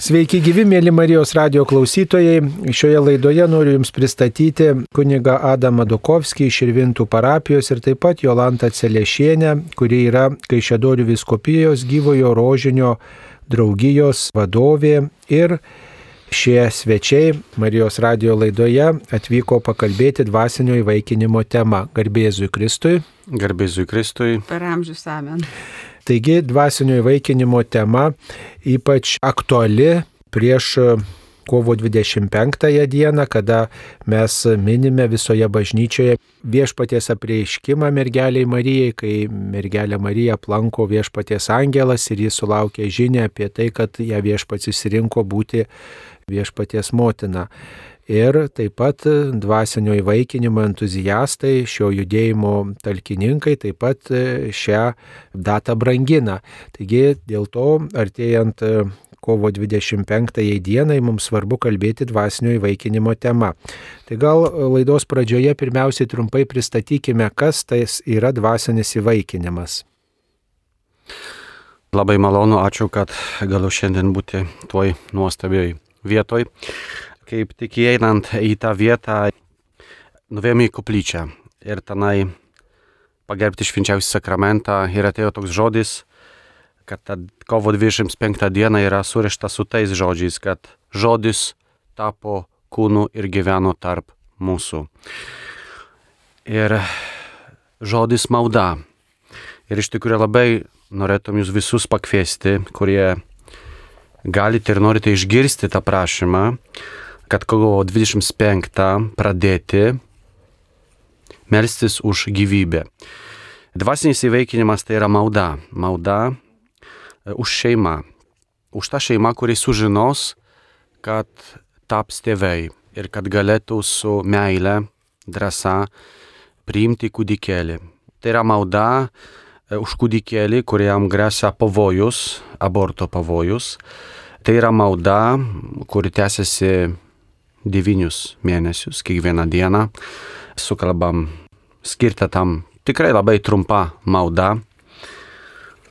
Sveiki gyvi, mėly Marijos radio klausytojai. Šioje laidoje noriu Jums pristatyti kuniga Adamą Dukovskį iš Irvintų parapijos ir taip pat Jolantą Celešienę, kuri yra Kaišėdorių viskopijos gyvojo rožinio draugijos vadovė ir šie svečiai Marijos radio laidoje atvyko pakalbėti dvasinio įvaikinimo tema. Garbėzui Kristui. Garbėzui Kristui. Per amžius amen. Taigi dvasinio įvaikinimo tema ypač aktuali prieš kovo 25 dieną, kada mes minime visoje bažnyčioje viešpaties apreiškimą mergeliai Marijai, kai mergelė Marija aplanko viešpaties angelas ir jis sulaukė žinę apie tai, kad ją viešpats įsirinko būti viešpaties motina ir taip pat dvasinio įvaikinimo entuzijastai, šio judėjimo talkininkai taip pat šią datą brangina. Taigi dėl to artėjant kovo 25 dienai mums svarbu kalbėti dvasinio įvaikinimo tema. Tai gal laidos pradžioje pirmiausiai trumpai pristatykime, kas tai yra dvasinis įvaikinimas. Labai malonu, ačiū, kad galiu šiandien būti toj nuostabioj vietoj kaip tik įeinant į tą vietą, nuvėjome į koplyčią ir tenai pagerbti švenčiausią sakramentą ir atėjo toks žodis, kad ta kovo 25 diena yra surišta su tais žodžiais, kad žodis tapo kūnu ir gyveno tarp mūsų. Ir žodis malda. Ir iš tikrųjų labai norėtum jūs visus pakviesti, kurie galite ir norite išgirsti tą prašymą, kad kovo 25 pradėti melstis už gyvybę. Dvasinis įveikinimas tai yra malda. Malda e, už šeimą. Už tą šeimą, kuri sužinos, kad taps tėvai ir kad galėtų su meile, drąsa priimti kūdikėlį. Tai yra malda e, už kūdikėlį, kuriam grėsia pavojus, aborto pavojus. Tai yra malda, kuri tęsiasi devynius mėnesius, kiekvieną dieną sukalbam skirtą tam tikrai labai trumpa malda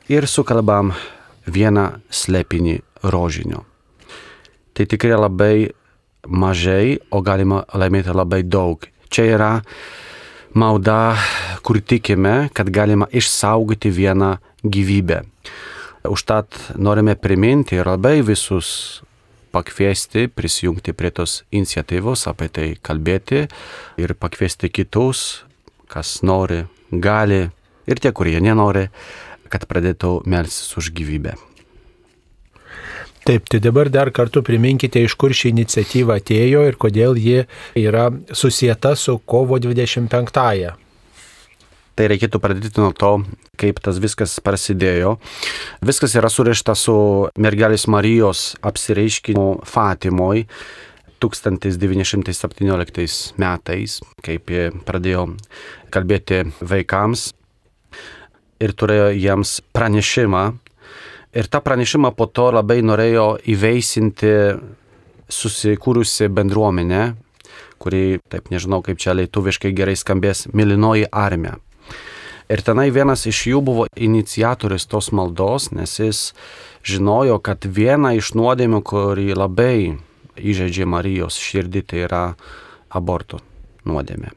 ir sukalbam vieną slėpinį rožinio. Tai tikrai labai mažai, o galima laimėti labai daug. Čia yra malda, kur tikime, kad galima išsaugoti vieną gyvybę. Užtat norime priminti ir labai visus pakviesti prisijungti prie tos iniciatyvos, apie tai kalbėti ir pakviesti kitus, kas nori, gali ir tie, kurie nenori, kad pradėtų melsis už gyvybę. Taip, tai dabar dar kartu priminkite, iš kur ši iniciatyva atėjo ir kodėl ji yra susijęta su kovo 25-ąją tai reikėtų pradėti nuo to, kaip tas viskas prasidėjo. Viskas yra surišta su mergelės Marijos apsireiškinimu Fatimoj 1917 metais, kaip jie pradėjo kalbėti vaikams ir turėjo jiems pranešimą. Ir tą pranešimą po to labai norėjo įveisinti susikūrusi bendruomenė, kuri, taip nežinau kaip čia lietuviškai gerai skambės, Milinoji armija. Ir tenai vienas iš jų buvo iniciatorius tos maldos, nes jis žinojo, kad viena iš nuodėmių, kuri labai įžeidžia Marijos širdį, tai yra abortų nuodėmė.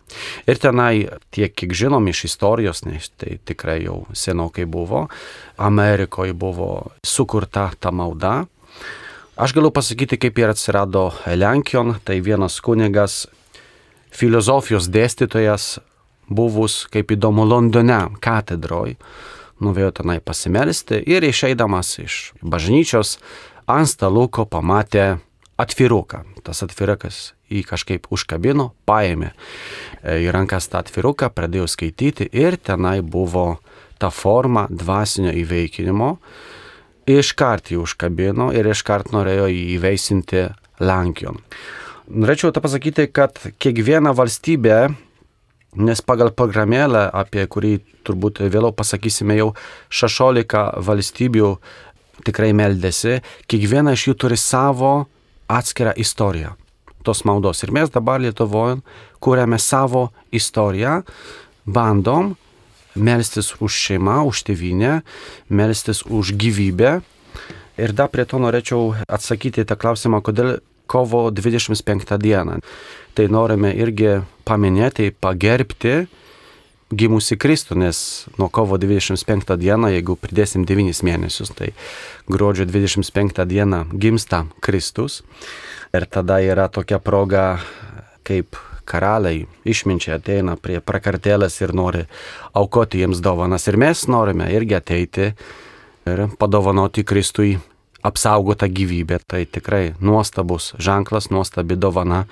Ir tenai, tiek kiek žinom iš istorijos, nes tai tikrai jau senokai buvo, Amerikoje buvo sukurta ta malda. Aš galiu pasakyti, kaip ir atsirado Lenkijon, tai vienas kunigas, filosofijos dėstytojas buvus, kaip įdomu, Londone katedroj, nuvėjo tenai pasimelsti ir išeidamas iš bažnyčios ant staluko pamatė atviruką. Tas atvirukas jį kažkaip užkabino, paėmė e, į rankas tą atviruką, pradėjo skaityti ir tenai buvo ta forma dvasinio įveikinimo. Iškart jį užkabino ir iškart norėjo jį įveisinti Lenkijon. Norėčiau tą pasakyti, kad kiekviena valstybė Nes pagal programėlę, apie kurį turbūt vėliau pasakysime, jau 16 valstybių tikrai meldėsi, kiekviena iš jų turi savo atskirą istoriją tos maldos. Ir mes dabar Lietuvoje kūrėme savo istoriją, bandom melstis už šeimą, už tėvynę, melstis už gyvybę Ir dar prie to norėčiau atsakyti tą klausimą, kodėl kovo 25 dieną. Tai norime irgi paminėti, pagerbti gimusi Kristų, nes nuo kovo 25 dieną, jeigu pridėsim 9 mėnesius, tai gruodžio 25 dieną gimsta Kristus. Ir tada yra tokia proga, kaip karaliai išminčiai ateina prie prakartėlės ir nori aukoti jiems dovanas. Ir mes norime irgi ateiti ir padovanoti Kristui apsaugotą gyvybę. Tai tikrai nuostabus ženklas, nuostabi dovana,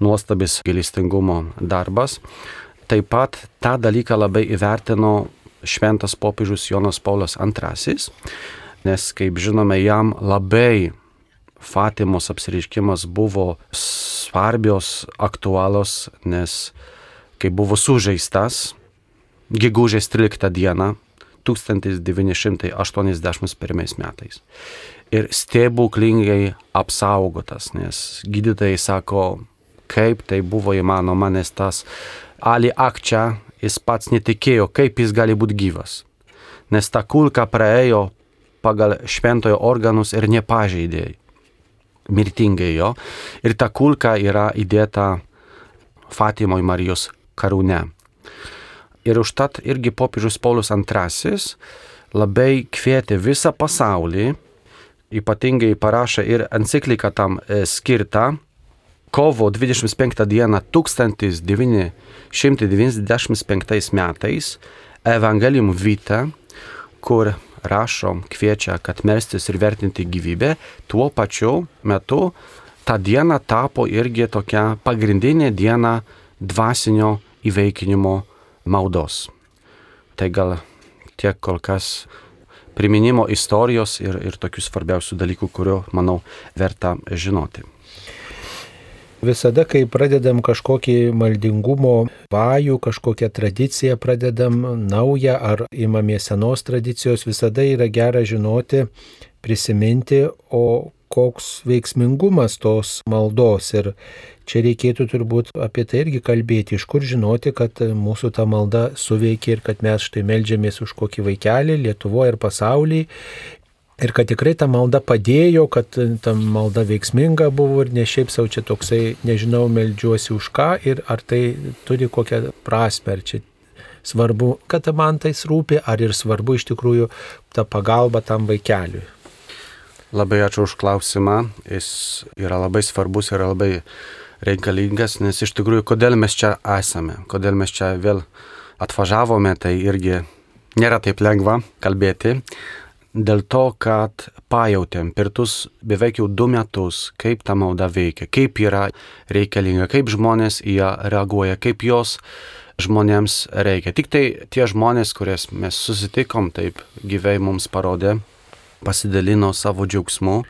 nuostabis gilistingumo darbas. Taip pat tą dalyką labai įvertino šventas popiežius Jonas Paulius II, nes, kaip žinome, jam labai Fatimos apsireiškimas buvo svarbios, aktualios, nes kai buvo sužeistas, gegužės 13 dieną 1981 metais. Ir stebuklingai apsaugotas, nes gydytojai sako, kaip tai buvo įmanoma, nes tas Ali Akčia, jis pats netikėjo, kaip jis gali būti gyvas. Nes ta kulka praėjo pagal šventojo organus ir nepažeidė mirtingai jo. Ir ta kulka yra įdėta Fatimoje Marijos karūne. Ir užtat irgi popiežius Paulius II labai kvietė visą pasaulį, ypatingai parašė ir encikliką tam e, skirtą, kovo 25 dieną 1995 metais Evangelium Vita, kur rašo, kviečia, kad melstis ir vertinti gyvybę, tuo pačiu metu ta diena tapo irgi tokia pagrindinė diena dvasinio įveikinimo maldos. Tai gal tiek kol kas priminimo istorijos ir, ir tokių svarbiausių dalykų, kurio, manau, verta žinoti. Visada, kai pradedam kažkokį maldingumo vajų, kažkokią tradiciją pradedam naują ar imamės senos tradicijos, visada yra gera žinoti, prisiminti, o koks veiksmingumas tos maldos. Ir čia reikėtų turbūt apie tai irgi kalbėti, iš kur žinoti, kad mūsų ta malda suveikia ir kad mes štai melžiamės už kokį vaikelį Lietuvoje ir pasaulyje Ir kad tikrai ta malda padėjo, kad ta malda veiksminga buvo ir ne šiaip savo čia toksai, nežinau, melžiuosi už ką ir ar tai turi kokią prasme, ar čia svarbu, kad man tai rūpi, ar ir svarbu iš tikrųjų ta pagalba tam vaikeliui. Labai ačiū už klausimą, jis yra labai svarbus ir labai reikalingas, nes iš tikrųjų, kodėl mes čia esame, kodėl mes čia vėl atvažiavome, tai irgi nėra taip lengva kalbėti dėl to, kad pajutėm per tuos beveik jau du metus, kaip ta malda veikia, kaip yra reikalinga, kaip žmonės į ją reaguoja, kaip jos žmonėms reikia. Tik tai tie žmonės, kurias mes susitikom, taip gyvai mums parodė, pasidalino savo džiaugsmu,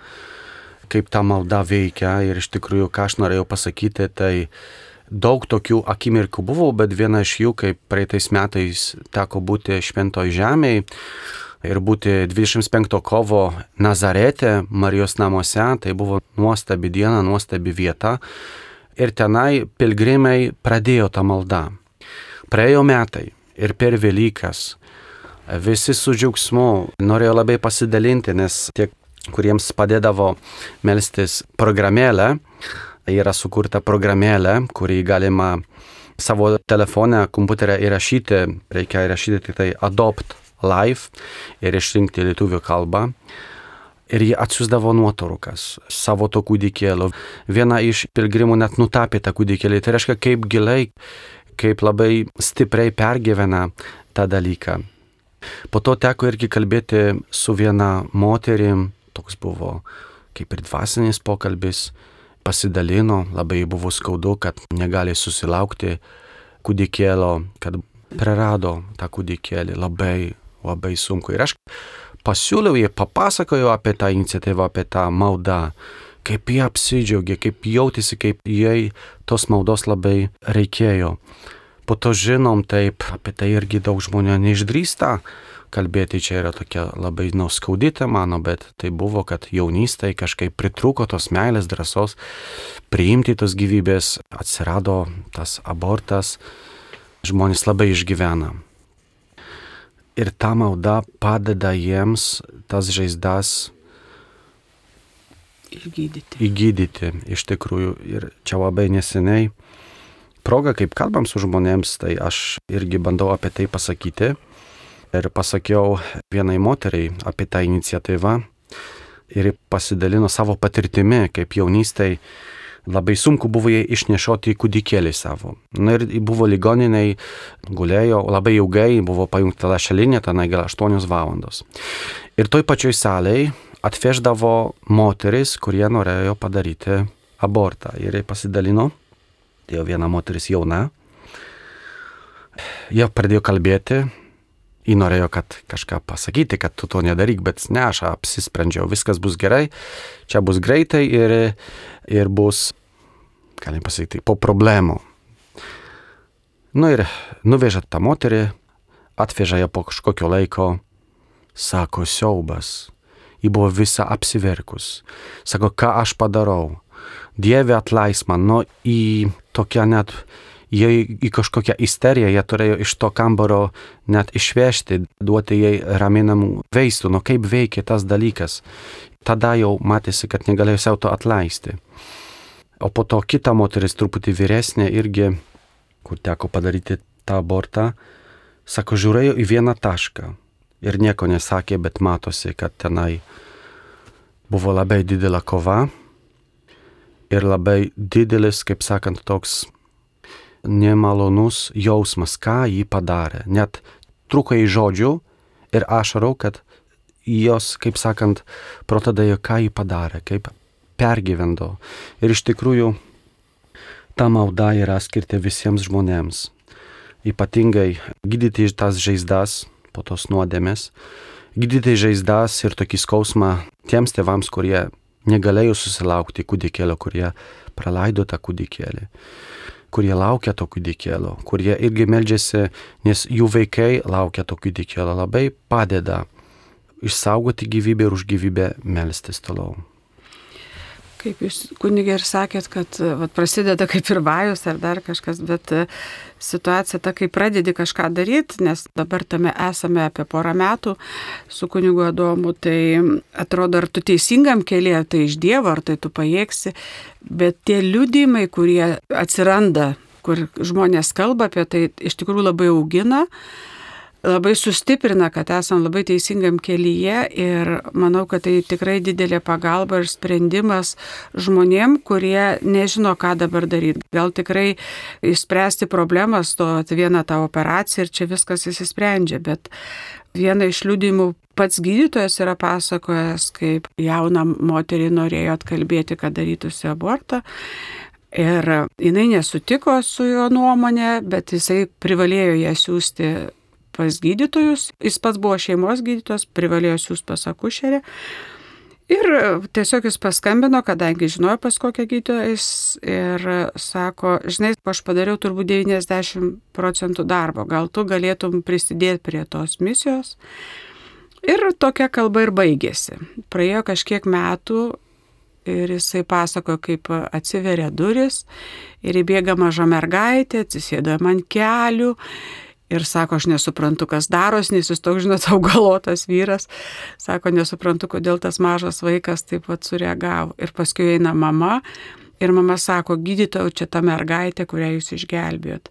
kaip ta malda veikia ir iš tikrųjų, ką aš norėjau pasakyti, tai daug tokių akimirkų buvo, bet viena iš jų, kaip praeitais metais teko būti šventoj žemėje, ir būti 25 kovo Nazarete, Marijos namuose, tai buvo nuostabi diena, nuostabi vieta. Ir tenai pilgrimai pradėjo tą maldą. Praėjo metai ir per Velykas visi su džiaugsmu norėjo labai pasidalinti, nes tie, kuriems padėdavo melstis programėlę, yra sukurta programėlė, kurį galima savo telefonę, kompiuterę įrašyti, reikia įrašyti tik tai adopt live ir išrinkti lietuvių kalbą. Ir jie atsiusdavo nuotraukas savo to kūdikėlio. Viena iš pilgrimų net nutapė tą kūdikėlį. Tai reiškia, kaip giliai, kaip labai stipriai pergyvena tą dalyką. Po to teko irgi kalbėti su viena moterim, toks buvo kaip ir dvasinis pokalbis, pasidalino, labai buvo skaudu, kad negali susilaukti kūdikėlio, kad prarado tą kūdikėlį labai labai sunku. Ir aš pasiūliau, jie papasakojo apie tą iniciatyvą, apie tą maldą, kaip jie apsidžiaugė, kaip jautėsi, kaip jai tos maldos labai reikėjo. Po to žinom taip, apie tai irgi daug žmonių neišdrįsta kalbėti, čia yra tokia labai nauskaudita mano, bet tai buvo, kad jaunystėje kažkaip pritruko tos meilės, drąsos priimti tos gyvybės, atsirado tas abortas, žmonės labai išgyvena ir ta malda padeda jiems tas žaizdas Įgydyti. Įgydyti, iš tikrųjų. Ir čia labai neseniai proga, kaip kalbam su žmonėms, tai aš irgi bandau apie tai pasakyti. Ir pasakiau vienai moteriai apie tą iniciatyvą. Ir pasidalino savo patirtimi, kaip jaunystėje labai sunku buvo jai išnešioti kūdikėlį savo. Na ir buvo ligoniniai, gulėjo labai ilgai, buvo pajungta lašelinė, tenai gal 8 valandos. Ir toj pačioj salėje atveždavo moteris, kurie norėjo padaryti abortą. Ir jie pasidalino, tai jau viena moteris jauna. Jie pradėjo kalbėti, Ji norėjo, kad kažką pasakyti, kad tu to nedaryk, bet ne, aš apsisprendžiau, viskas bus gerai, čia bus greitai ir, ir bus, galim pasakyti, po problemų. Nu ir nuveža tą moterį, atveža ją po kažkokio laiko, sako siaubas. Ji buvo visa apsiverkus. Sako, ką aš padarau. Dieve atleis man, nu į tokią net jie į kažkokią isteriją, jie turėjo iš to kambario net išvežti, duoti jai raminamų vaistų, nu kaip veikia tas dalykas. Tada jau matėsi, kad negalėjo savo to atleisti. O po to kita moteris, truputį vyresnė irgi, kur teko padaryti tą abortą, sako, žiūrėjo į vieną tašką ir nieko nesakė, bet matosi, kad tenai buvo labai didelė kova ir labai didelis, kaip sakant, toks nemalonus jausmas, ką jį padarė. Net truko į žodžių ir ašarau, kad jos, kaip sakant, protadėjo, ką jį padarė, kaip pergyvendo. Ir iš tikrųjų ta malda yra skirta visiems žmonėms. Ypatingai gydyti tas žaizdas po tos nuodėmės, gydyti žaizdas ir tokį skausmą tiems tėvams, kurie negalėjo susilaukti kūdikėlio, kurie praleido tą kūdikėlį kurie laukia to kūdikėlio, kurie irgi meldžiasi, nes jų vaikai laukia to kūdikėlio, labai padeda išsaugoti gyvybę ir už gyvybę melstis toliau. Kaip jūs kunigė ir sakėt, kad vat, prasideda kaip ir vajus ar dar kažkas, bet e, situacija ta, kai pradedi kažką daryti, nes dabar tame esame apie porą metų su kunigu Adomu, tai atrodo, ar tu teisingam keliu, tai iš Dievo, ar tai tu pajėgsi, bet tie liudymai, kurie atsiranda, kur žmonės kalba apie tai, iš tikrųjų labai augina labai sustiprina, kad esam labai teisingam kelyje ir manau, kad tai tikrai didelė pagalba ir sprendimas žmonėm, kurie nežino, ką dabar daryti. Gal tikrai išspręsti problemas, to vieną tą operaciją ir čia viskas įsisprendžia, bet vieną iš liūdimų pats gydytojas yra pasakojęs, kaip jauna moterį norėjo atkalbėti, kad darytųsi abortą. Ir jinai nesutiko su jo nuomonė, bet jisai privalėjo ją siūsti pas gydytojus, jis pats buvo šeimos gydytojas, privalėjo siūsti pas akušerę. Ir tiesiog jis paskambino, kadangi žinojo pas kokią gydytoją jis ir sako, žinai, aš padariau turbūt 90 procentų darbo, gal tu galėtum prisidėti prie tos misijos. Ir tokia kalba ir baigėsi. Praėjo kažkiek metų ir jisai pasakojo, kaip atsiveria duris ir įbėga maža mergaitė, atsisėdo man kelių Ir sako, aš nesuprantu, kas daros, nes jis toks, žinot, augalotas vyras. Sako, nesuprantu, kodėl tas mažas vaikas taip pat sureagavo. Ir paskui eina mama ir mama sako, gydytojau, čia ta mergaitė, kurią jūs išgelbėjot.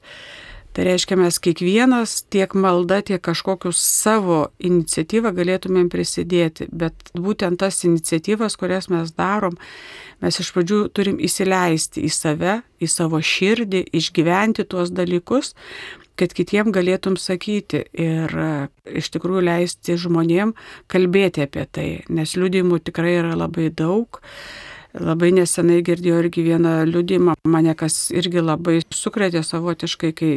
Tai reiškia, mes kiekvienas tiek malda, tiek kažkokius savo iniciatyvą galėtumėm prisidėti, bet būtent tas iniciatyvas, kurias mes darom, mes iš pradžių turim įsileisti į save, į savo širdį, išgyventi tuos dalykus kad kitiem galėtum sakyti ir e, iš tikrųjų leisti žmonėm kalbėti apie tai, nes liūdimų tikrai yra labai daug. Labai nesenai girdėjau irgi vieną liūdimą, mane kas irgi labai sukretė savotiškai, kai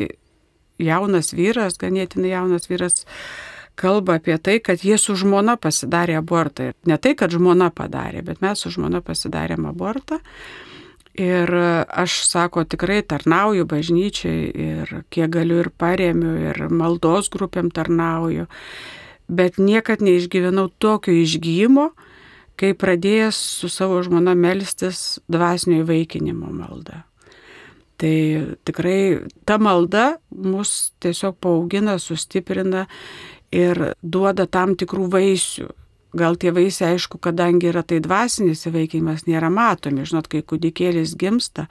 jaunas vyras, ganėtinai jaunas vyras, kalba apie tai, kad jie su žmona pasidarė abortą. Ir ne tai, kad žmona padarė, bet mes su žmona pasidarėm abortą. Ir aš, sako, tikrai tarnauju bažnyčiai ir kiek galiu ir paremiu, ir maldos grupėm tarnauju. Bet niekad neišgyvenau tokio išgyjimo, kai pradėjęs su savo žmona melstis dvasinio įvaikinimo maldą. Tai tikrai ta malda mus tiesiog paaugina, sustiprina ir duoda tam tikrų vaisių gal tie vaisiai, aišku, kadangi yra tai dvasinis įvaikinimas, nėra matomi. Žinot, kai kūdikėlis gimsta,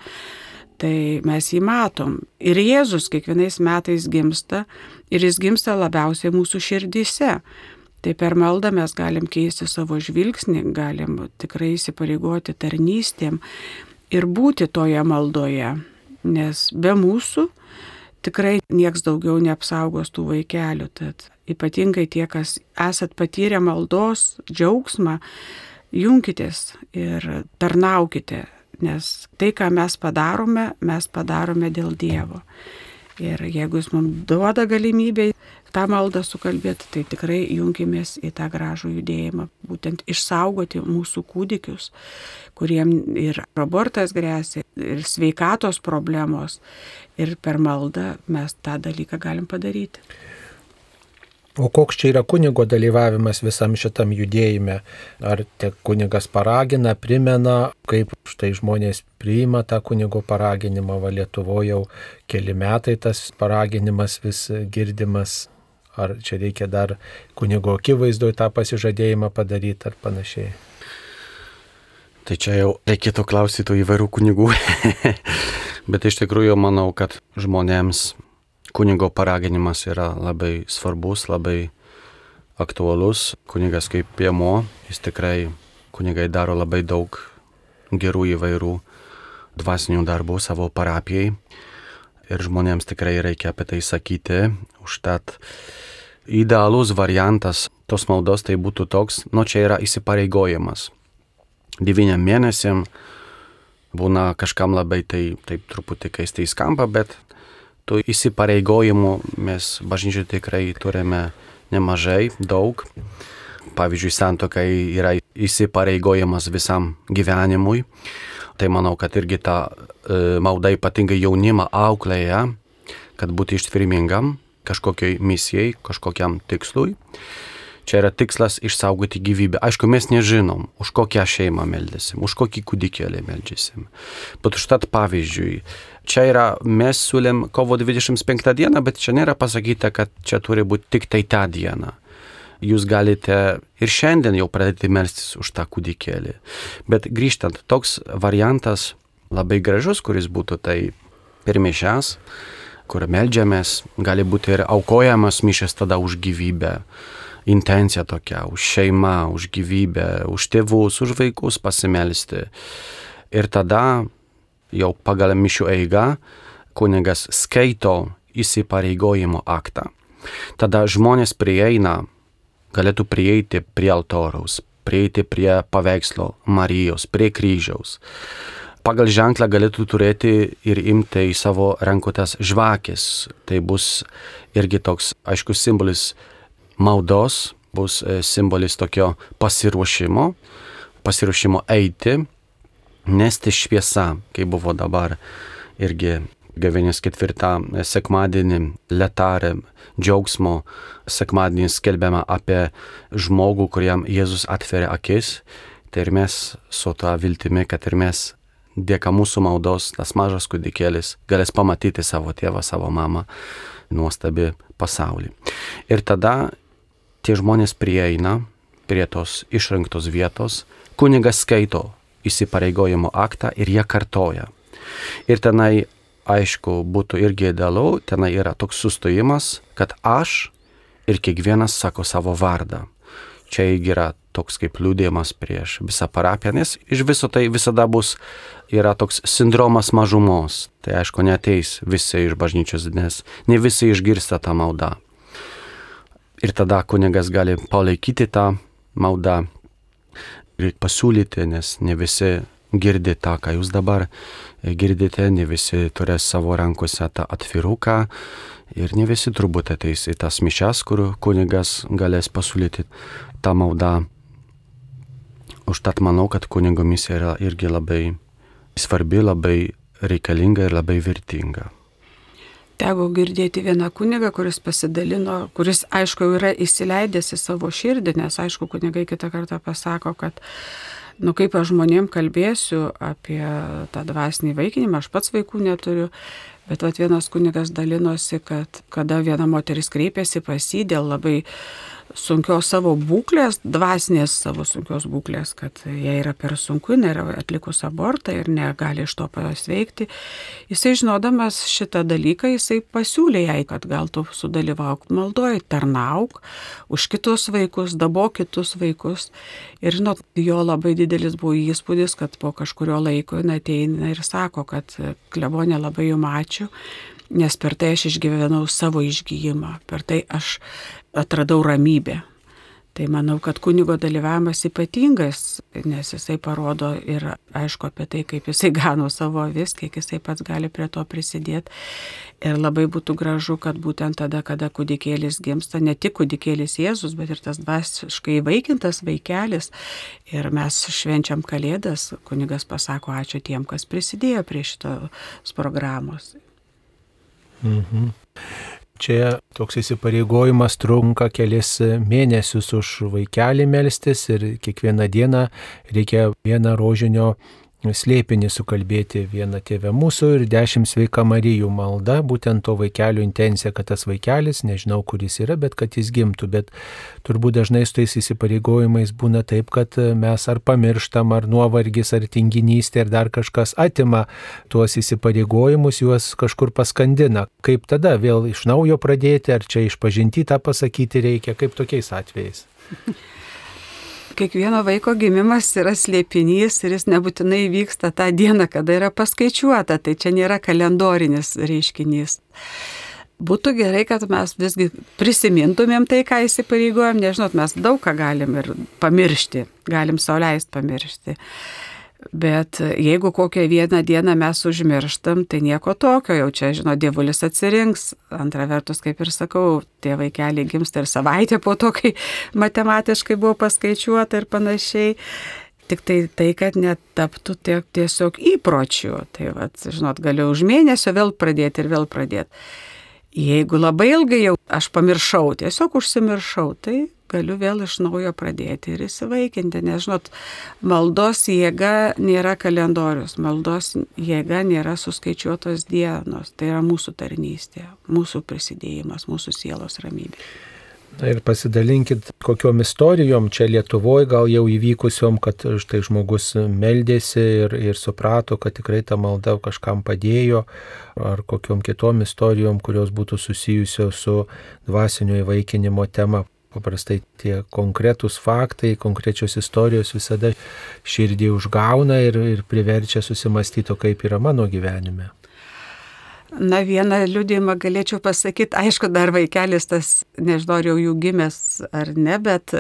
tai mes jį matom. Ir Jėzus kiekvienais metais gimsta ir jis gimsta labiausiai mūsų širdyse. Tai per maldą mes galim keisti savo žvilgsnį, galim tikrai įsipareigoti tarnystėm ir būti toje maldoje, nes be mūsų tikrai nieks daugiau neapsaugos tų vaikelių. Tad ypatingai tie, kas esat patyrę maldos džiaugsmą, jungitės ir tarnaukite, nes tai, ką mes padarome, mes padarome dėl Dievo. Ir jeigu jis mums duoda galimybę tą maldą sukalbėti, tai tikrai jungimės į tą gražų judėjimą, būtent išsaugoti mūsų kūdikius, kuriem ir abortas grėsia, ir sveikatos problemos. Ir per maldą mes tą dalyką galim padaryti. O koks čia yra kunigo dalyvavimas visam šitam judėjime? Ar te kunigas paragina, primena, kaip štai žmonės priima tą kunigo paraginimą, va Lietuvoje jau keli metai tas paraginimas vis girdimas, ar čia reikia dar kunigo akivaizdoje tą pasižadėjimą padaryti ar panašiai? Tai čia jau reikėtų klausyti įvairių kunigų. Bet iš tikrųjų manau, kad žmonėms kunigo paraginimas yra labai svarbus, labai aktualus. Kunigas kaip piemo, jis tikrai, kunigai daro labai daug gerų įvairių dvasinių darbų savo parapijai. Ir žmonėms tikrai reikia apie tai sakyti. Užtat idealus variantas tos maldos tai būtų toks, nu čia yra įsipareigojimas. Devyniam mėnesiam būna kažkam labai tai taip truputį keistai skamba, bet tų įsipareigojimų mes bažnyčiai tikrai turime nemažai, daug. Pavyzdžiui, santokai yra įsipareigojimas visam gyvenimui. Tai manau, kad irgi ta e, malda ypatingai jaunimą auklėja, kad būti ištvirmingam kažkokiai misijai, kažkokiam tikslui. Čia yra tikslas išsaugoti gyvybę. Aišku, mes nežinom, už kokią šeimą meldysim, už kokį kūdikėlį meldysim. Bet užtat pavyzdžiui, čia yra, mes siūlėm kovo 25 dieną, bet čia nėra pasakyta, kad čia turi būti tik tai tą dieną. Jūs galite ir šiandien jau pradėti melstis už tą kūdikėlį. Bet grįžtant, toks variantas labai gražus, kuris būtų tai pirmišias, kur melžiamės, gali būti ir aukojamas mišės tada už gyvybę intencija tokia, už šeimą, už gyvybę, už tėvus, už vaikus pasimelsti. Ir tada jau pagal mišių eigą kunigas skaito įsipareigojimo aktą. Tada žmonės prieina, galėtų prieiti prie altoriaus, prieiti prie paveikslo Marijos, prie kryžiaus. Pagal ženklą galėtų turėti ir imti į savo rankutes žvakės. Tai bus irgi toks aiškus simbolis maldos bus e, simbolis tokio pasiruošimo, pasiruošimo eiti, nesti šviesą, kaip buvo dabar irgi Gavinės ketvirtą sekmadienį letarė džiaugsmo sekmadienį skelbiama apie žmogų, kuriam Jėzus atveria akis. Tai ir mes su tą viltimi, kad ir mes dėka mūsų maldos, tas mažas kūdikėlis galės pamatyti savo tėvą, savo mamą, nuostabi pasaulį. Ir tada tie žmonės prieina prie tos išrinktos vietos, kunigas skaito įsipareigojimo aktą ir jie kartoja. Ir tenai, aišku, būtų irgi idealu, tenai yra toks sustojimas, kad aš ir kiekvienas sako savo vardą. Čia yra toks kaip liūdėjimas prieš visą parapiją, nes iš viso tai visada bus, yra toks sindromas mažumos. Tai aišku, neteis visi iš bažnyčios, nes ne visi išgirsta tą maldą ir tada kunigas gali palaikyti tą maldą ir pasiūlyti, nes ne visi girdi tą, ką jūs dabar girdite, ne visi turės savo rankose tą atviruką ir ne visi turbūt ateis į tas mišes, kur kunigas galės pasiūlyti tą maldą. Užtat manau, kad kunigo misija yra irgi labai svarbi, labai reikalinga ir labai vertinga. Teko girdėti vieną kunigą, kuris pasidalino, kuris aišku yra įsileidęs į savo širdį, nes aišku kunigai kitą kartą pasako, kad nu kaip aš žmonėm kalbėsiu apie tą dvasinį vaikinimą, aš pats vaikų neturiu, bet vat vienas kunigas dalinosi, kad kada viena moteris kreipėsi pas jį dėl labai sunkios savo būklės, dvasinės savo sunkios būklės, kad jie yra per sunku, jinai yra atlikus abortą ir negali iš to pasveikti. Jisai žinodamas šitą dalyką, jisai pasiūlė jai, kad gal tu sudalyvauk maldoj, tarnauk už kitus vaikus, dabo kitus vaikus. Ir žinot, jo labai didelis buvo įspūdis, kad po kažkurio laiko jinai ateina ir sako, kad klebonė labai jum ačiū nes per tai aš išgyvenau savo išgyjimą, per tai aš atradau ramybę. Tai manau, kad kunigo dalyvavimas ypatingas, nes jisai parodo ir aišku apie tai, kaip jisai gano savo vis, kiek jisai pats gali prie to prisidėti. Ir labai būtų gražu, kad būtent tada, kada kūdikėlis gimsta, ne tik kūdikėlis Jėzus, bet ir tas dvasiškai vaikintas vaikelis. Ir mes švenčiam Kalėdas, kunigas pasako ačiū tiem, kas prisidėjo prie šitos programos. Mhm. Čia toks įsipareigojimas trunka kelis mėnesius už vaikelį melstis ir kiekvieną dieną reikia vieną rožinio slėpinį sukalbėti vieną tėvę mūsų ir dešimt sveika Marijų malda, būtent to vaikelio intencija, kad tas vaikelis, nežinau, kur jis yra, bet kad jis gimtų. Bet turbūt dažnai su tais įsipareigojimais būna taip, kad mes ar pamirštam, ar nuovargis, ar tinginystė, ar dar kažkas atima tuos įsipareigojimus, juos kažkur paskandina. Kaip tada vėl iš naujo pradėti, ar čia išpažinti tą pasakyti reikia, kaip tokiais atvejais? kiekvieno vaiko gimimas yra slėpinys ir jis nebūtinai vyksta tą dieną, kada yra paskaičiuota, tai čia nėra kalendorinis reiškinys. Būtų gerai, kad mes visgi prisimintumėm tai, ką įsipareigojom, nežinot, mes daug ką galim ir pamiršti, galim sauliaist pamiršti. Bet jeigu kokią vieną dieną mes užmirštam, tai nieko tokio, jau čia, žinot, dievulis atsirinks. Antra vertus, kaip ir sakau, tie vaikeliai gimsta ir savaitę po to, kai matematiškai buvo paskaičiuota ir panašiai. Tik tai tai, kad netaptų tiek tiesiog įpročių. Tai, vat, žinot, galiu už mėnesio vėl pradėti ir vėl pradėti. Jeigu labai ilgai jau aš pamiršau, tiesiog užsimiršau, tai galiu vėl iš naujo pradėti ir įsivaikinti, nes, žinot, maldos jėga nėra kalendorius, maldos jėga nėra suskaičiuotos dienos, tai yra mūsų tarnystė, mūsų prisidėjimas, mūsų sielos ramybė. Na ir pasidalinkit kokiom istorijom čia Lietuvoje gal jau įvykusiom, kad štai žmogus meldėsi ir, ir suprato, kad tikrai ta malda kažkam padėjo, ar kokiom kitom istorijom, kurios būtų susijusios su dvasinio įvaikinimo tema. Paprastai tie konkretūs faktai, konkrečios istorijos visada širdį užgauna ir, ir priverčia susimastyti, kaip yra mano gyvenime. Na, vieną liūdėjimą galėčiau pasakyti, aišku, dar vaikelis tas, nežinau, jau jų gimęs ar ne, bet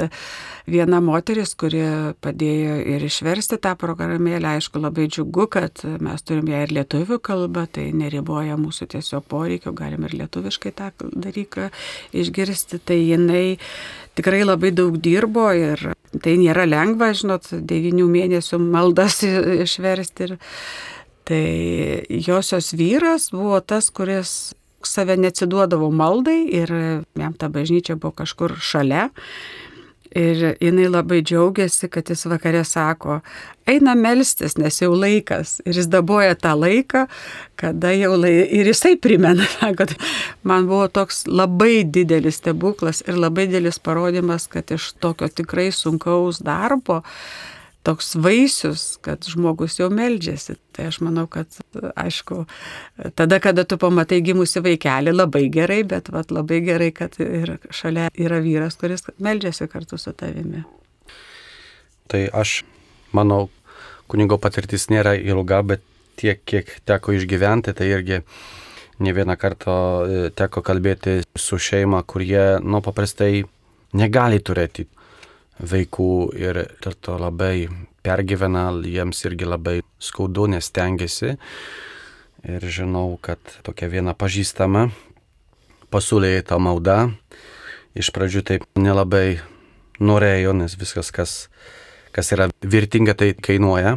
viena moteris, kuri padėjo ir išversti tą programėlę, aišku, labai džiugu, kad mes turim ją ir lietuvių kalbą, tai neriboja mūsų tiesiog poreikių, galim ir lietuviškai tą dalyką išgirsti, tai jinai tikrai labai daug dirbo ir tai nėra lengva, žinot, devinių mėnesių maldas išversti. Ir, Tai josios vyras buvo tas, kuris save neatsiduodavo maldai ir jam ta bažnyčia buvo kažkur šalia. Ir jinai labai džiaugiasi, kad jis vakare sako, eina melstis, nes jau laikas. Ir jis daboja tą laiką, kada jau laikas. Ir jisai primena, kad man buvo toks labai didelis stebuklas ir labai didelis parodimas, kad iš tokio tikrai sunkaus darbo toks vaisius, kad žmogus jau meldžiasi. Tai aš manau, kad aišku, tada, kada tu pamatai gimusi vaikelį, labai gerai, bet vat, labai gerai, kad ir šalia yra vyras, kuris meldžiasi kartu su tavimi. Tai aš, manau, kunigo patirtis nėra ilga, bet tiek, kiek teko išgyventi, tai irgi ne vieną kartą e, teko kalbėti su šeima, kurie, nu, paprastai negali turėti vaikų ir dėl to labai pergyvena, jiems irgi labai skaudu, nes tengiasi. Ir žinau, kad tokia viena pažįstama pasiūlė tą maldą. Iš pradžių taip nelabai norėjo, nes viskas, kas, kas yra vertinga, tai kainuoja.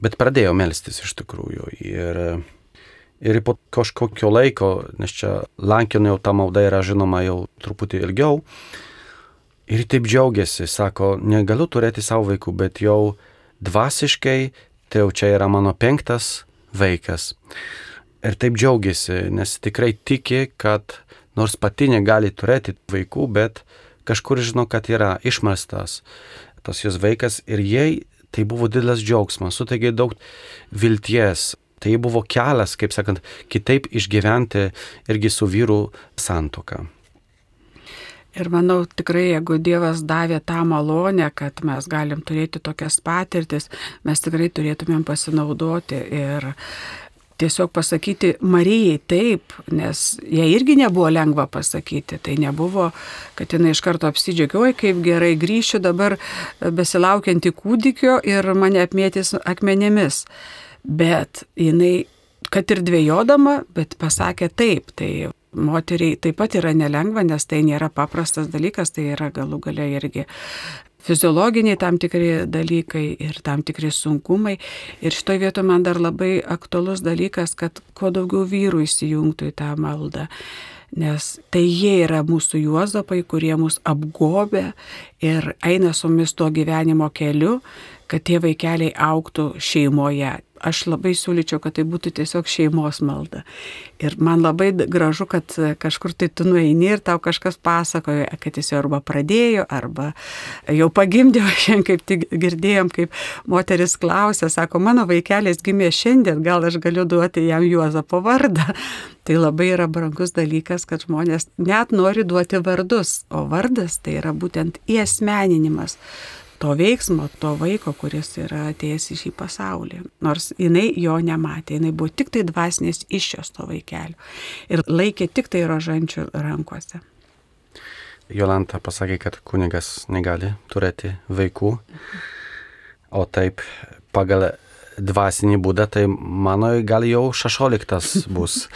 Bet pradėjo melstis iš tikrųjų. Ir, ir po kažkokio laiko, nes čia lankinio ta malda yra žinoma jau truputį ilgiau, Ir taip džiaugiasi, sako, negaliu turėti savo vaikų, bet jau dvasiškai, tai jau čia yra mano penktas vaikas. Ir taip džiaugiasi, nes tikrai tiki, kad nors pati negali turėti vaikų, bet kažkur žino, kad yra išmestas tas jos vaikas ir jai tai buvo didelis džiaugsmas, suteikė daug vilties. Tai buvo kelias, kaip sakant, kitaip išgyventi irgi su vyru santoką. Ir manau, tikrai, jeigu Dievas davė tą malonę, kad mes galim turėti tokias patirtis, mes tikrai turėtumėm pasinaudoti ir tiesiog pasakyti Marijai taip, nes jai irgi nebuvo lengva pasakyti. Tai nebuvo, kad jinai iš karto apsidžiaugiuoja, kaip gerai grįšiu dabar besilaukianti kūdikio ir mane apmėtys akmenėmis. Bet jinai, kad ir dvėjodama, bet pasakė taip. Tai moteriai taip pat yra nelengva, nes tai nėra paprastas dalykas, tai yra galų galia irgi fiziologiniai tam tikri dalykai ir tam tikri sunkumai. Ir šitoje vietoje man dar labai aktualus dalykas, kad kuo daugiau vyrų įsijungtų į tą maldą. Nes tai jie yra mūsų juozapai, kurie mus apgobė ir eina su mumis tuo gyvenimo keliu, kad tie vaikeliai auktų šeimoje aš labai siūlyčiau, kad tai būtų tiesiog šeimos malda. Ir man labai gražu, kad kažkur tai tu nueini ir tau kažkas pasakoja, kad jis jau arba pradėjo, arba jau pagimdė, šiandien kaip tik girdėjom, kaip moteris klausė, sako, mano vaikelis gimė šiandien, gal aš galiu duoti jam Juozapo vardą. Tai labai yra brangus dalykas, kad žmonės net nori duoti vardus, o vardas tai yra būtent įesmeninimas to veiksmo, to vaiko, kuris yra atėjęs į šį pasaulį. Nors jinai jo nematė, jinai buvo tik tai dvasinės iššios to vaikelio ir laikė tik tai rožančių rankose. Jolanta pasakė, kad kunigas negali turėti vaikų, o taip pagal dvasinį būdą, tai mano gal jau šešioliktas bus.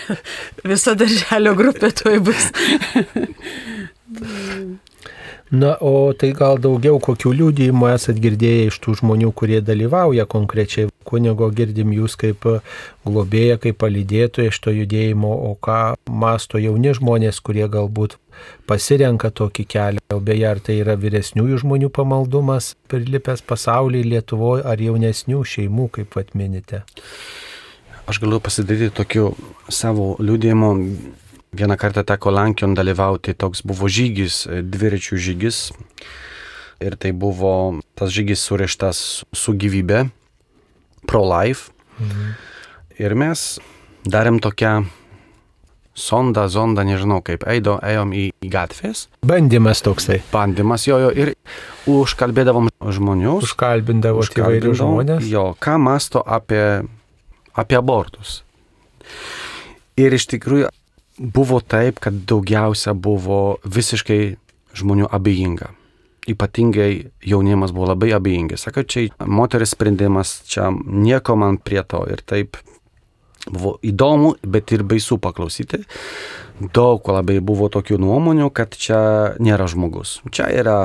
Visa darželio grupė tuoj bus. Na, o tai gal daugiau kokių liūdėjimų esat girdėję iš tų žmonių, kurie dalyvauja konkrečiai. Kunigo girdim jūs kaip globėja, kaip palydėtoja iš to judėjimo, o ką masto jauni žmonės, kurie galbūt pasirenka tokį kelią. O beje, ar tai yra vyresniųjų žmonių pamaldumas, prilipęs pasaulyje Lietuvoje, ar jaunesnių šeimų, kaip pat minite? Aš galiu pasidaryti tokiu savo liūdėjimu Vieną kartą teko Lankijon dalyvauti, toks buvo žygis, e, dviračių žygis. Ir tai buvo tas žygis surištas su gyvybė, pro-life. Mhm. Ir mes darėm tokią sondą, zondą, nežinau kaip, eido, ėjom į, į gatvės. Bandymas toksai. Bandymas jo, jo ir užkalbėdavom žmonių. Užkalbindavo įvairius žmonės. Jo, ką masto apie, apie abortus. Ir iš tikrųjų buvo taip, kad daugiausia buvo visiškai žmonių abejinga. Ypatingai jaunimas buvo labai abejingi. Sako, čia moteris sprendimas, čia nieko man prie to. Ir taip buvo įdomu, bet ir baisu paklausyti. Daug labai buvo tokių nuomonių, kad čia nėra žmogus. Čia yra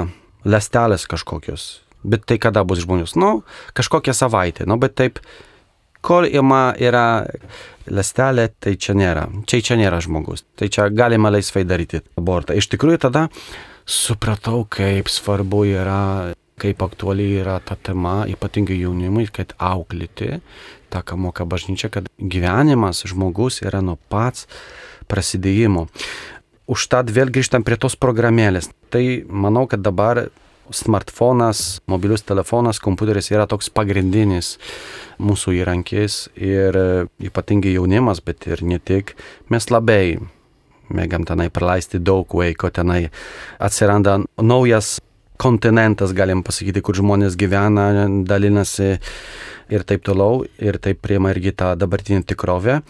lastelės kažkokios. Bet tai kada bus žmonės? Nu, kažkokią savaitę. Nu, bet taip, kol ima yra lastelė, tai čia nėra. Čia čia nėra žmogus. Tai čia galima laisvai daryti abortą. Iš tikrųjų tada supratau, kaip svarbu yra, kaip aktuali yra ta tema, ypatingai jaunimui, kad auklėti tą, ką moka bažnyčia, kad gyvenimas žmogus yra nuo pats prasidėjimo. Užtat vėl grįžtam prie tos programėlės. Tai manau, kad dabar smartfonas, mobilius telefonas, kompiuteris yra toks pagrindinis mūsų įrankis ir e, ypatingai jaunimas, bet ir ne tik, mes labai mėgam tenai praleisti daug laiko, tenai atsiranda naujas kontinentas, galim pasakyti, kur žmonės gyvena, dalinasi ir taip toliau, ir taip priema irgi tą dabartinę tikrovę.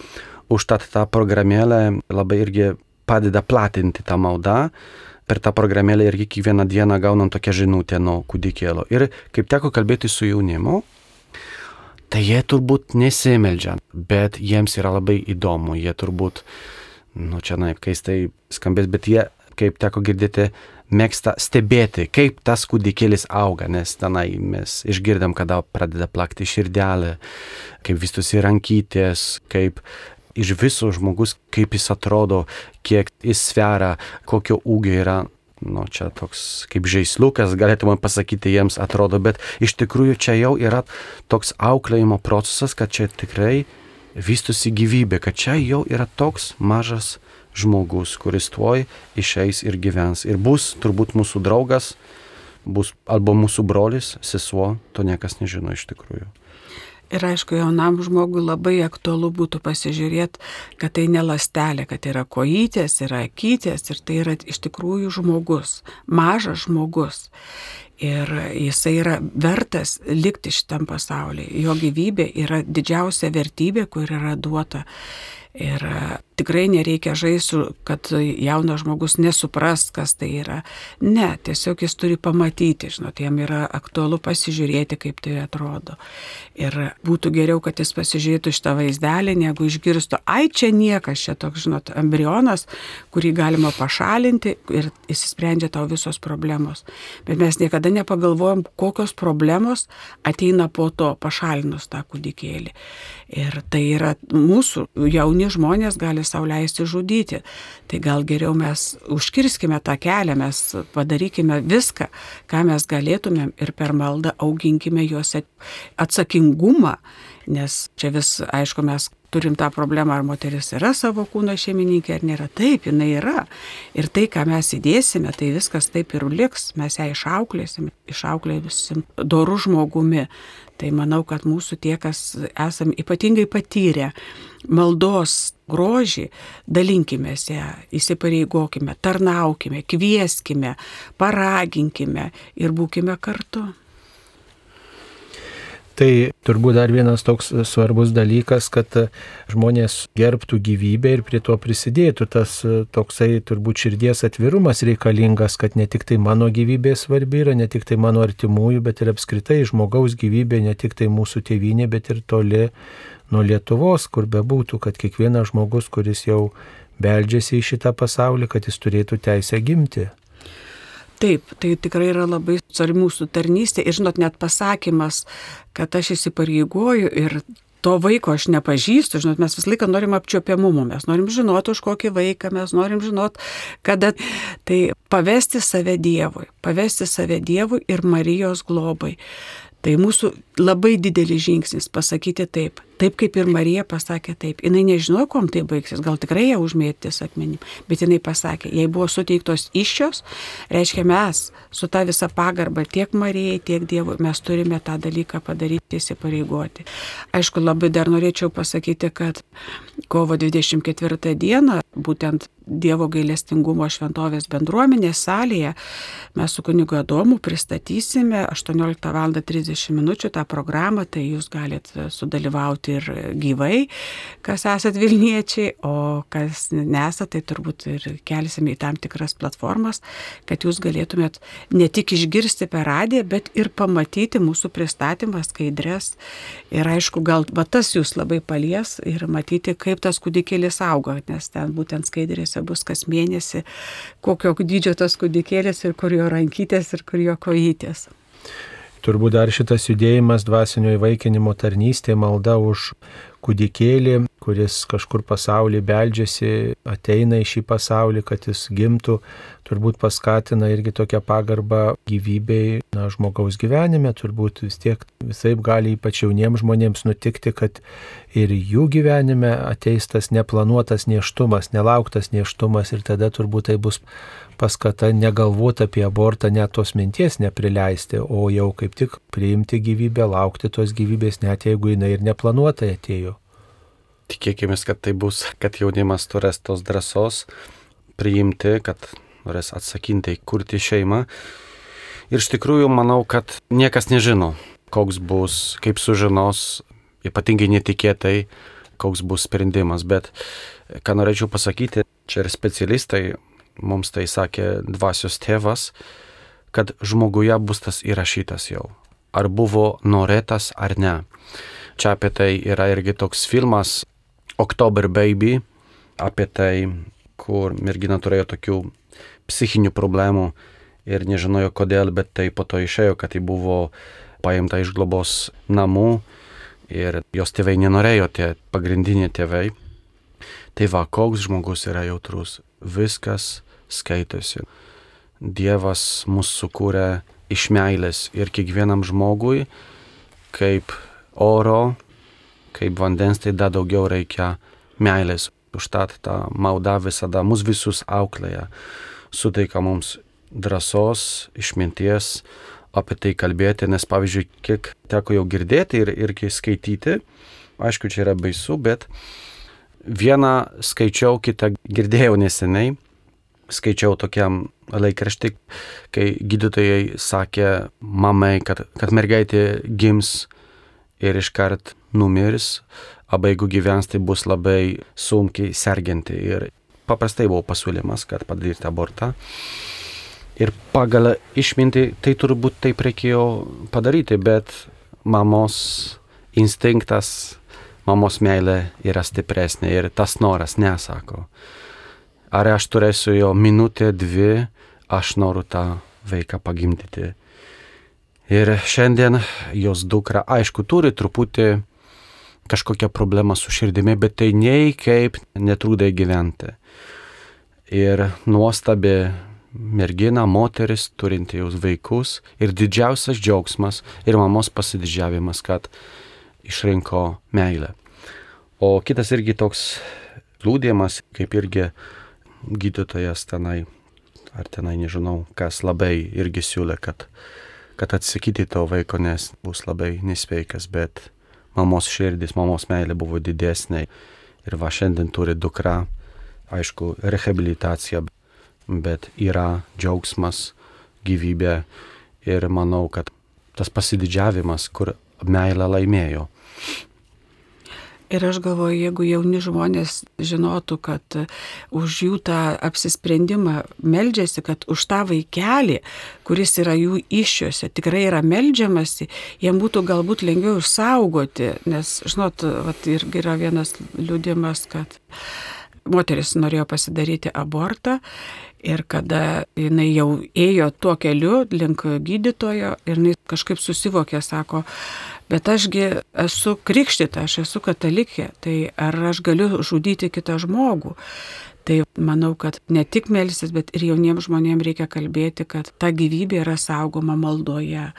Užtat tą programėlę labai irgi padeda platinti tą maldą per tą programėlę irgi kiekvieną dieną gaunam tokią žinutę nuo kūdikėlio. Ir kaip teko kalbėti su jaunimu, tai jie turbūt nesimeldžia, bet jiems yra labai įdomu, jie turbūt, nu čia naip keistai skambės, bet jie, kaip teko girdėti, mėgsta stebėti, kaip tas kūdikėlis auga, nes tenai mes išgirdam, kada pradeda plakti širdelė, kaip vystosi rankytės, kaip iš viso žmogus, kaip jis atrodo, kiek jis sveria, kokio ūgio yra. Nu, čia toks kaip žaisliukas, galėtume pasakyti, jiems atrodo, bet iš tikrųjų čia jau yra toks auklėjimo procesas, kad čia tikrai vystosi gyvybė, kad čia jau yra toks mažas žmogus, kuris tuoj išeis ir gyvens. Ir bus turbūt mūsų draugas, bus arba mūsų brolis, sesuo, to niekas nežino iš tikrųjų. Ir aišku, jaunam žmogui labai aktualu būtų pasižiūrėti, kad tai ne lastelė, kad yra kojytės, yra akytės ir tai yra iš tikrųjų žmogus, mažas žmogus. Ir jisai yra vertas likti šitam pasaulyje. Jo gyvybė yra didžiausia vertybė, kur yra duota. Ir tikrai nereikia žaisti, kad jaunas žmogus nesupras, kas tai yra. Ne, tiesiog jis turi pamatyti, žinot, jam yra aktualu pasižiūrėti, kaip tai atrodo. Ir būtų geriau, kad jis pasižiūrėtų šitą vaizdelį, negu išgirstų, ai čia niekas, čia toks, žinot, embrionas, kurį galima pašalinti ir įsisprendžia tau visos problemos. Bet mes niekada nepagalvojom, kokios problemos ateina po to pašalinus tą kūdikėlį. Ir tai yra mūsų jauni žmonės gali sau leisti žudyti. Tai gal geriau mes užkirskime tą kelią, mes padarykime viską, ką mes galėtumėm ir per maldą auginkime juose atsakingumą, nes čia vis, aišku, mes turim tą problemą, ar moteris yra savo kūno šeimininkė ar nėra. Taip, jinai yra. Ir tai, ką mes įdėsime, tai viskas taip ir liks. Mes ją išauklėsim, išauklėsim dorų žmogumi. Tai manau, kad mūsų tie, kas esam ypatingai patyrę maldos grožį, dalinkime ją, įsipareigokime, tarnaukime, kvieskime, paraginkime ir būkime kartu. Tai turbūt dar vienas toks svarbus dalykas, kad žmonės gerbtų gyvybę ir prie to prisidėtų. Tas toksai turbūt širdies atvirumas reikalingas, kad ne tik tai mano gyvybė svarbi yra, ne tik tai mano artimųjų, bet ir apskritai žmogaus gyvybė, ne tik tai mūsų tėvynė, bet ir toli nuo Lietuvos, kur bebūtų, kad kiekvienas žmogus, kuris jau beldžiasi į šitą pasaulį, kad jis turėtų teisę gimti. Taip, tai tikrai yra labai svarbi mūsų tarnystė ir žinot, net pasakymas, kad aš įsipareigoju ir to vaiko aš nepažįstu, žinot, mes visą laiką norim apčiopiamumo, mes norim žinoti, už kokį vaiką, mes norim žinoti, kada. Tai pavesti save Dievui, pavesti save Dievui ir Marijos globai. Tai mūsų labai didelis žingsnis pasakyti taip, taip kaip ir Marija pasakė taip. Jis nežinojo, kuom tai baigsis, gal tikrai ją užmėtys akmenim, bet jinai pasakė, jei buvo suteiktos iššios, reiškia mes su ta visa pagarba tiek Marijai, tiek Dievui mes turime tą dalyką padaryti, įsipareigoti. Aišku, labai dar norėčiau pasakyti, kad kovo 24 dieną, būtent Dievo gailestingumo šventovės bendruomenės salėje, mes su kunigu Adomu pristatysime 18 val. 30 min. tą programą, tai jūs galite sudalyvauti ir gyvai, kas esat Vilniečiai, o kas nesat, tai turbūt ir kelsime į tam tikras platformas, kad jūs galėtumėt ne tik išgirsti per radiją, bet ir pamatyti mūsų pristatymą skaidrės. Ir aišku, gal va tas jūs labai palies ir matyti, kaip tas kūdikėlis auga, nes ten būtent skaidrėse bus kas mėnesį, kokio dydžio tas kūdikėlis ir kur jo rankytės ir kur jo kojytės. Turbūt dar šitas judėjimas dvasinio įvaikinimo tarnystė, malda už kūdikėlį, kuris kažkur pasaulyje beldžiasi, ateina į šį pasaulį, kad jis gimtų, turbūt paskatina irgi tokią pagarbą gyvybei, na, žmogaus gyvenime, turbūt vis tiek visai gali ypač jauniems žmonėms nutikti, kad ir jų gyvenime ateis tas neplanuotas neštumas, nelauktas neštumas ir tada turbūt tai bus paskata negalvoti apie abortą, net tos minties neprileisti, o jau kaip tik priimti gyvybę, laukti tos gyvybės, net jeigu jinai ir neplanuotai atėjo. Tikėkime, kad tai bus, kad jaunimas turės tos drąsos priimti, kad norės atsakinti, kurti šeimą. Ir iš tikrųjų manau, kad niekas nežino, koks bus, kaip sužinos, ypatingai netikėtai, koks bus sprendimas. Bet ką norėčiau pasakyti, čia ir specialistai mums tai sakė dvasios tėvas, kad žmoguje bus tas įrašytas jau. Ar buvo norėtas ar ne. Čia apie tai yra irgi toks filmas October Baby, apie tai, kur mergina turėjo tokių psichinių problemų ir nežinojo kodėl, bet tai po to išėjo, kad tai buvo paimta iš globos namų ir jos tėvai nenorėjo, tie pagrindiniai tėvai. Tai va, koks žmogus yra jautrus. Viskas skaitosi. Dievas mus sukūrė iš meilės ir kiekvienam žmogui, kaip oro, kaip vandens, tai dar daugiau reikia meilės. Užtat ta malda visada mus visus auklėja, suteikia mums drąsos, išminties apie tai kalbėti, nes pavyzdžiui, kiek teko jau girdėti ir irgi skaityti, aišku, čia yra baisu, bet vieną skaičiau, kitą girdėjau neseniai, skaičiau tokiam laikraštį, kai gydytojai sakė mamai, kad, kad mergaitė gims ir iškart numirs, arba jeigu gyvens, tai bus labai sunkiai serginti. Ir paprastai buvo pasiūlymas, kad padaryti abortą. Ir pagal išminti tai turbūt taip reikėjo padaryti, bet mamos instinktas, mamos meilė yra stipresnė ir tas noras nesako. Ar aš turėsiu jo minutę, dvi, aš noriu tą vaiką pagimdyti. Ir šiandien jos dukra, aišku, turi truputį kažkokią problemą su širdimi, bet tai nei kaip netrūdai gyventi. Ir nuostabi mergina, moteris, turinti jūs vaikus ir didžiausias džiaugsmas ir mamos pasididžiavimas, kad išrinko meilę. O kitas irgi toks liūdėjimas, kaip irgi gydytojas tenai, ar tenai nežinau, kas labai irgi siūlė, kad, kad atsakyti to vaiko, nes bus labai nesveikas, bet mamos širdis, mamos meilė buvo didesnė. Ir va šiandien turi dukra, aišku, rehabilitacija, bet yra džiaugsmas, gyvybė ir manau, kad tas pasididžiavimas, kur meilę laimėjo. Ir aš galvoju, jeigu jauni žmonės žinotų, kad už jų tą apsisprendimą meldžiasi, kad už tą vaikelį, kuris yra jų iššiose, tikrai yra meldžiamasi, jiem būtų galbūt lengviau išsaugoti, nes, žinot, vat, irgi yra vienas liūdimas, kad moteris norėjo pasidaryti abortą ir kada jinai jau ėjo tuo keliu link gydytojo ir jinai kažkaip susivokė, sako, Bet ašgi esu krikštyta, aš esu katalikė, tai ar aš galiu žudyti kitą žmogų? Tai manau, kad ne tik melsis, bet ir jauniems žmonėms reikia kalbėti, kad ta gyvybė yra saugoma maldoje,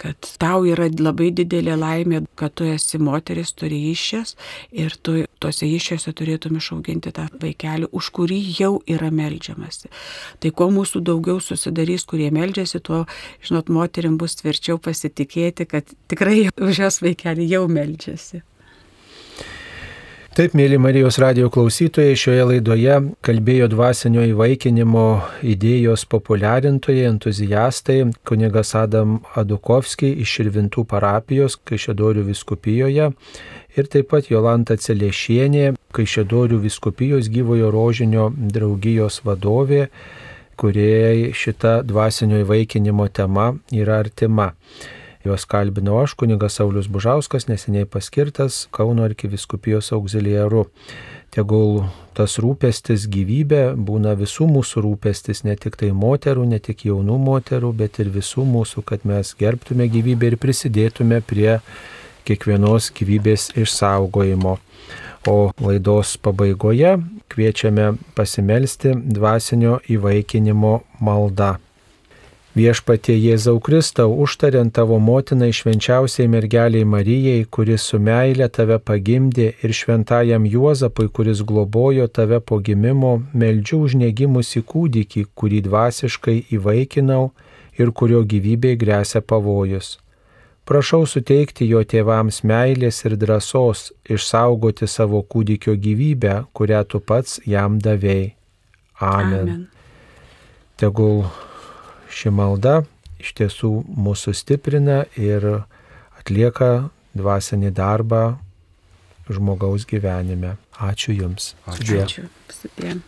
kad tau yra labai didelė laimė, kad tu esi moteris, turi iššias ir tu tuose iššiose turėtum išauginti tą vaikelį, už kurį jau yra melžiamasi. Tai kuo mūsų daugiau susidarys, kurie melžiasi, tuo, žinot, moterim bus tvirčiau pasitikėti, kad tikrai už jos vaikelį jau melžiasi. Taip, mėly Marijos radio klausytojai, šioje laidoje kalbėjo dvasinio įvaikinimo idėjos populiarintojai, entuziastai, kunigas Adam Adukovskiai iš Širvintų parapijos Kaišėdorių viskupijoje ir taip pat Jolanta Celiešienė, Kaišėdorių viskupijos gyvojo rožinio draugijos vadovė, kuriai šita dvasinio įvaikinimo tema yra artima. Juos kalbino aš, kunigas Saulis Bužauskas, neseniai paskirtas Kauno arkiviskupijos auxiliaru. Tegul tas rūpestis gyvybė būna visų mūsų rūpestis, ne tik tai moterų, ne tik jaunų moterų, bet ir visų mūsų, kad mes gerbtume gyvybę ir prisidėtume prie kiekvienos gyvybės išsaugojimo. O laidos pabaigoje kviečiame pasimelsti dvasinio įvaikinimo maldą. Viešpatie Jėzau Kristau, užtariant tavo motinai švenčiausiai mergeliai Marijai, kuris su meilė tave pagimdė, ir šventajam Juozapui, kuris globojo tave po gimimo, meldžiu už negimusi kūdikį, kurį dvasiškai įvaikinau ir kurio gyvybei grėsia pavojus. Prašau suteikti jo tėvams meilės ir drąsos išsaugoti savo kūdikio gyvybę, kurią tu pats jam davėjai. Amen. Amen. Tegul ši malda iš tiesų mūsų stiprina ir atlieka dvasinį darbą žmogaus gyvenime. Ačiū Jums. Ačiū. Ačiū. Sudien.